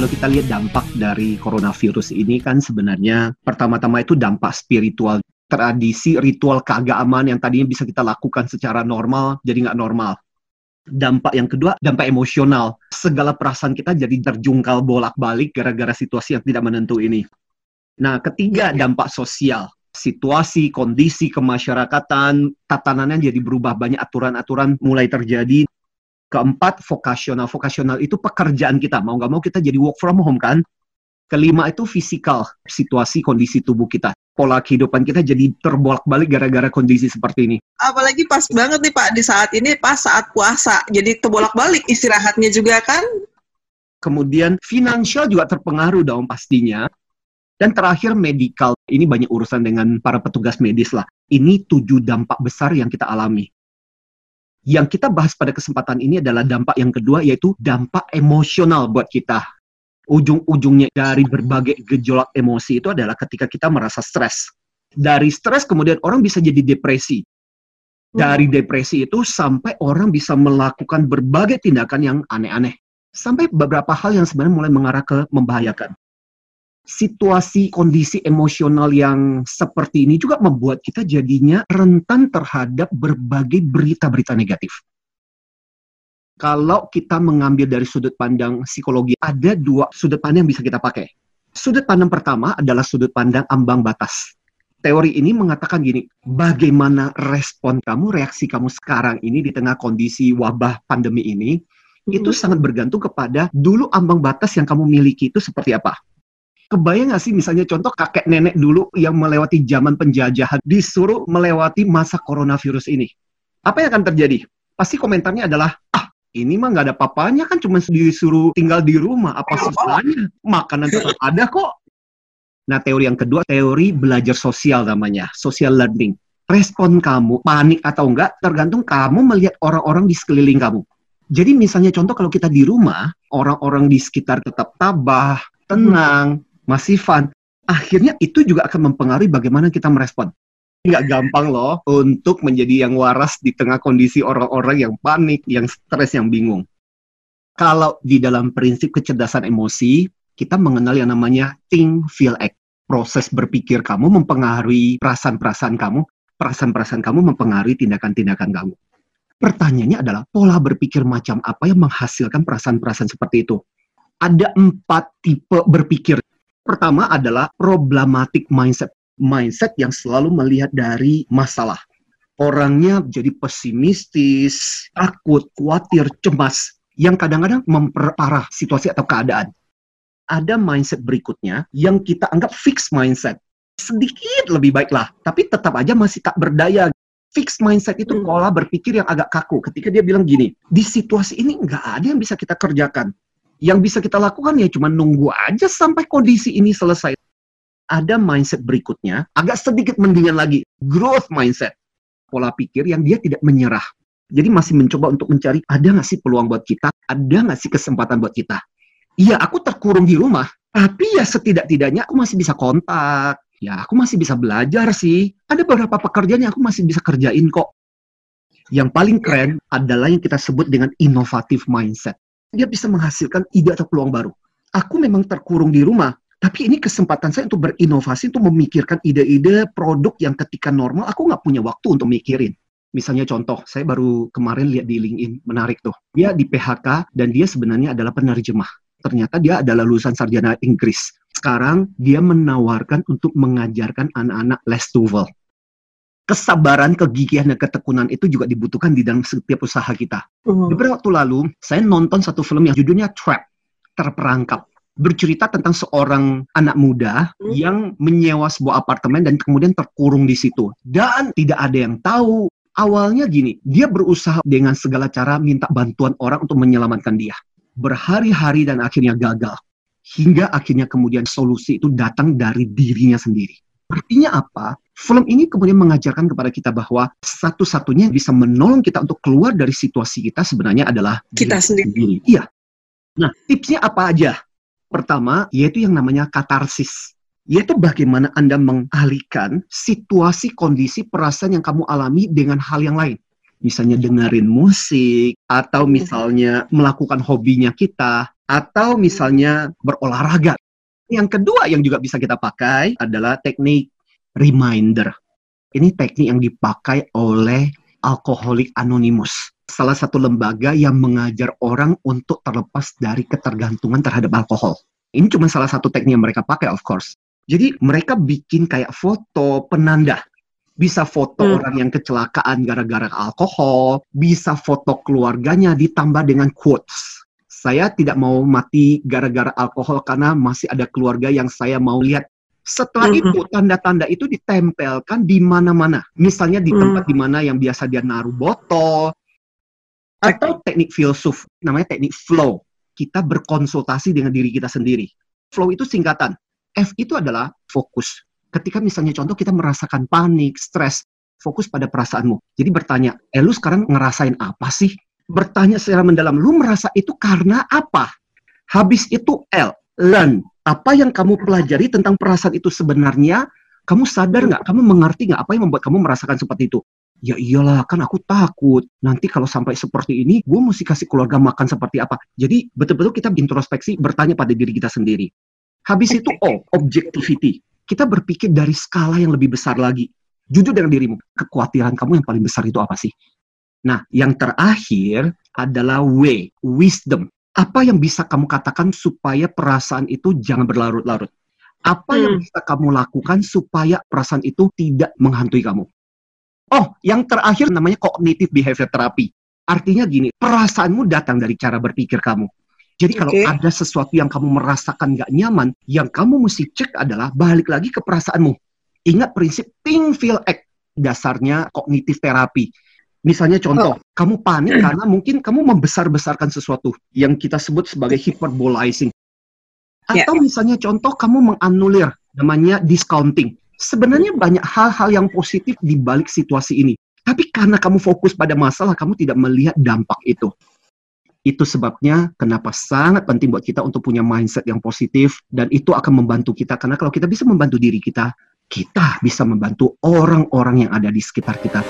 Kalau kita lihat dampak dari coronavirus ini kan sebenarnya pertama-tama itu dampak spiritual tradisi ritual keagamaan yang tadinya bisa kita lakukan secara normal jadi nggak normal. Dampak yang kedua, dampak emosional. Segala perasaan kita jadi terjungkal bolak-balik gara-gara situasi yang tidak menentu ini. Nah, ketiga, dampak sosial. Situasi, kondisi kemasyarakatan, tatanannya jadi berubah. Banyak aturan-aturan mulai terjadi. Keempat, vokasional. Vokasional itu pekerjaan kita. Mau nggak mau kita jadi work from home kan? Kelima itu fisikal, situasi kondisi tubuh kita. Pola kehidupan kita jadi terbolak-balik gara-gara kondisi seperti ini. Apalagi pas banget nih Pak, di saat ini pas saat puasa. Jadi terbolak-balik istirahatnya juga kan? Kemudian finansial juga terpengaruh dong pastinya. Dan terakhir medikal, ini banyak urusan dengan para petugas medis lah. Ini tujuh dampak besar yang kita alami. Yang kita bahas pada kesempatan ini adalah dampak yang kedua, yaitu dampak emosional buat kita ujung-ujungnya dari berbagai gejolak emosi itu adalah ketika kita merasa stres. Dari stres kemudian orang bisa jadi depresi. Dari hmm. depresi itu sampai orang bisa melakukan berbagai tindakan yang aneh-aneh. Sampai beberapa hal yang sebenarnya mulai mengarah ke membahayakan. Situasi kondisi emosional yang seperti ini juga membuat kita jadinya rentan terhadap berbagai berita-berita negatif kalau kita mengambil dari sudut pandang psikologi, ada dua sudut pandang yang bisa kita pakai. Sudut pandang pertama adalah sudut pandang ambang batas. Teori ini mengatakan gini, bagaimana respon kamu, reaksi kamu sekarang ini di tengah kondisi wabah pandemi ini, hmm. itu sangat bergantung kepada dulu ambang batas yang kamu miliki itu seperti apa. Kebayang nggak sih misalnya contoh kakek nenek dulu yang melewati zaman penjajahan disuruh melewati masa coronavirus ini. Apa yang akan terjadi? Pasti komentarnya adalah, ah ini mah nggak ada papanya kan cuma disuruh tinggal di rumah. Apa susahnya? Makanan tetap ada kok. Nah teori yang kedua teori belajar sosial namanya social learning. Respon kamu panik atau enggak tergantung kamu melihat orang-orang di sekeliling kamu. Jadi misalnya contoh kalau kita di rumah orang-orang di sekitar tetap tabah tenang masih fun akhirnya itu juga akan mempengaruhi bagaimana kita merespon nggak gampang loh untuk menjadi yang waras di tengah kondisi orang-orang yang panik, yang stres, yang bingung. Kalau di dalam prinsip kecerdasan emosi, kita mengenal yang namanya think, feel, act. Proses berpikir kamu mempengaruhi perasaan-perasaan kamu, perasaan-perasaan kamu mempengaruhi tindakan-tindakan kamu. Pertanyaannya adalah pola berpikir macam apa yang menghasilkan perasaan-perasaan seperti itu? Ada empat tipe berpikir. Pertama adalah problematic mindset mindset yang selalu melihat dari masalah. Orangnya jadi pesimistis, takut, khawatir, cemas, yang kadang-kadang memperparah situasi atau keadaan. Ada mindset berikutnya yang kita anggap fixed mindset. Sedikit lebih baiklah, tapi tetap aja masih tak berdaya. Fixed mindset itu hmm. pola berpikir yang agak kaku. Ketika dia bilang gini, di situasi ini nggak ada yang bisa kita kerjakan. Yang bisa kita lakukan ya cuma nunggu aja sampai kondisi ini selesai ada mindset berikutnya, agak sedikit mendingan lagi, growth mindset. Pola pikir yang dia tidak menyerah. Jadi masih mencoba untuk mencari, ada nggak sih peluang buat kita? Ada nggak sih kesempatan buat kita? Iya, aku terkurung di rumah, tapi ya setidak-tidaknya aku masih bisa kontak. Ya, aku masih bisa belajar sih. Ada beberapa pekerjaan yang aku masih bisa kerjain kok. Yang paling keren adalah yang kita sebut dengan inovatif mindset. Dia bisa menghasilkan ide atau peluang baru. Aku memang terkurung di rumah, tapi ini kesempatan saya untuk berinovasi, untuk memikirkan ide-ide produk yang ketika normal aku nggak punya waktu untuk mikirin. Misalnya contoh, saya baru kemarin lihat di LinkedIn, menarik tuh. Dia di PHK dan dia sebenarnya adalah penerjemah. Ternyata dia adalah lulusan sarjana Inggris. Sekarang dia menawarkan untuk mengajarkan anak-anak les tuval. Kesabaran, kegigihan, dan ketekunan itu juga dibutuhkan di dalam setiap usaha kita. Uh. Beberapa waktu lalu, saya nonton satu film yang judulnya Trap, terperangkap bercerita tentang seorang anak muda hmm. yang menyewa sebuah apartemen dan kemudian terkurung di situ. Dan tidak ada yang tahu. Awalnya gini, dia berusaha dengan segala cara minta bantuan orang untuk menyelamatkan dia. Berhari-hari dan akhirnya gagal. Hingga akhirnya kemudian solusi itu datang dari dirinya sendiri. Artinya apa? Film ini kemudian mengajarkan kepada kita bahwa satu-satunya yang bisa menolong kita untuk keluar dari situasi kita sebenarnya adalah kita sendiri. sendiri. Iya. Nah, tipsnya apa aja? Pertama, yaitu yang namanya katarsis. Yaitu bagaimana Anda mengalihkan situasi, kondisi, perasaan yang kamu alami dengan hal yang lain. Misalnya dengerin musik, atau misalnya melakukan hobinya kita, atau misalnya berolahraga. Yang kedua yang juga bisa kita pakai adalah teknik reminder. Ini teknik yang dipakai oleh Alkoholik Anonymous, salah satu lembaga yang mengajar orang untuk terlepas dari ketergantungan terhadap alkohol. Ini cuma salah satu teknik yang mereka pakai, of course. Jadi mereka bikin kayak foto penanda. Bisa foto hmm. orang yang kecelakaan gara-gara alkohol, bisa foto keluarganya ditambah dengan quotes. Saya tidak mau mati gara-gara alkohol karena masih ada keluarga yang saya mau lihat setelah mm-hmm. itu tanda-tanda itu ditempelkan di mana-mana. Misalnya di tempat mm. di mana yang biasa dia naruh botol atau teknik filsuf namanya teknik flow. Kita berkonsultasi dengan diri kita sendiri. Flow itu singkatan. F itu adalah fokus. Ketika misalnya contoh kita merasakan panik, stres, fokus pada perasaanmu. Jadi bertanya, eh lu sekarang ngerasain apa sih? Bertanya secara mendalam, lu merasa itu karena apa? Habis itu L, learn apa yang kamu pelajari tentang perasaan itu sebenarnya, kamu sadar nggak? Kamu mengerti nggak apa yang membuat kamu merasakan seperti itu? Ya iyalah, kan aku takut. Nanti kalau sampai seperti ini, gue mesti kasih keluarga makan seperti apa. Jadi betul-betul kita introspeksi, bertanya pada diri kita sendiri. Habis itu O, objectivity. Kita berpikir dari skala yang lebih besar lagi. Jujur dengan dirimu, kekhawatiran kamu yang paling besar itu apa sih? Nah, yang terakhir adalah W, wisdom apa yang bisa kamu katakan supaya perasaan itu jangan berlarut-larut? Apa hmm. yang bisa kamu lakukan supaya perasaan itu tidak menghantui kamu? Oh, yang terakhir namanya cognitive behavior therapy. Artinya gini, perasaanmu datang dari cara berpikir kamu. Jadi kalau okay. ada sesuatu yang kamu merasakan gak nyaman, yang kamu mesti cek adalah balik lagi ke perasaanmu. Ingat prinsip think, feel, act. Dasarnya kognitif terapi. Misalnya contoh, oh. kamu panik karena mungkin kamu membesar-besarkan sesuatu yang kita sebut sebagai hyperbolizing. Ya. Atau yeah. misalnya contoh kamu menganulir namanya discounting. Sebenarnya banyak hal-hal yang positif di balik situasi ini. Tapi karena kamu fokus pada masalah, kamu tidak melihat dampak itu. Itu sebabnya kenapa sangat penting buat kita untuk punya mindset yang positif dan itu akan membantu kita karena kalau kita bisa membantu diri kita, kita bisa membantu orang-orang yang ada di sekitar kita.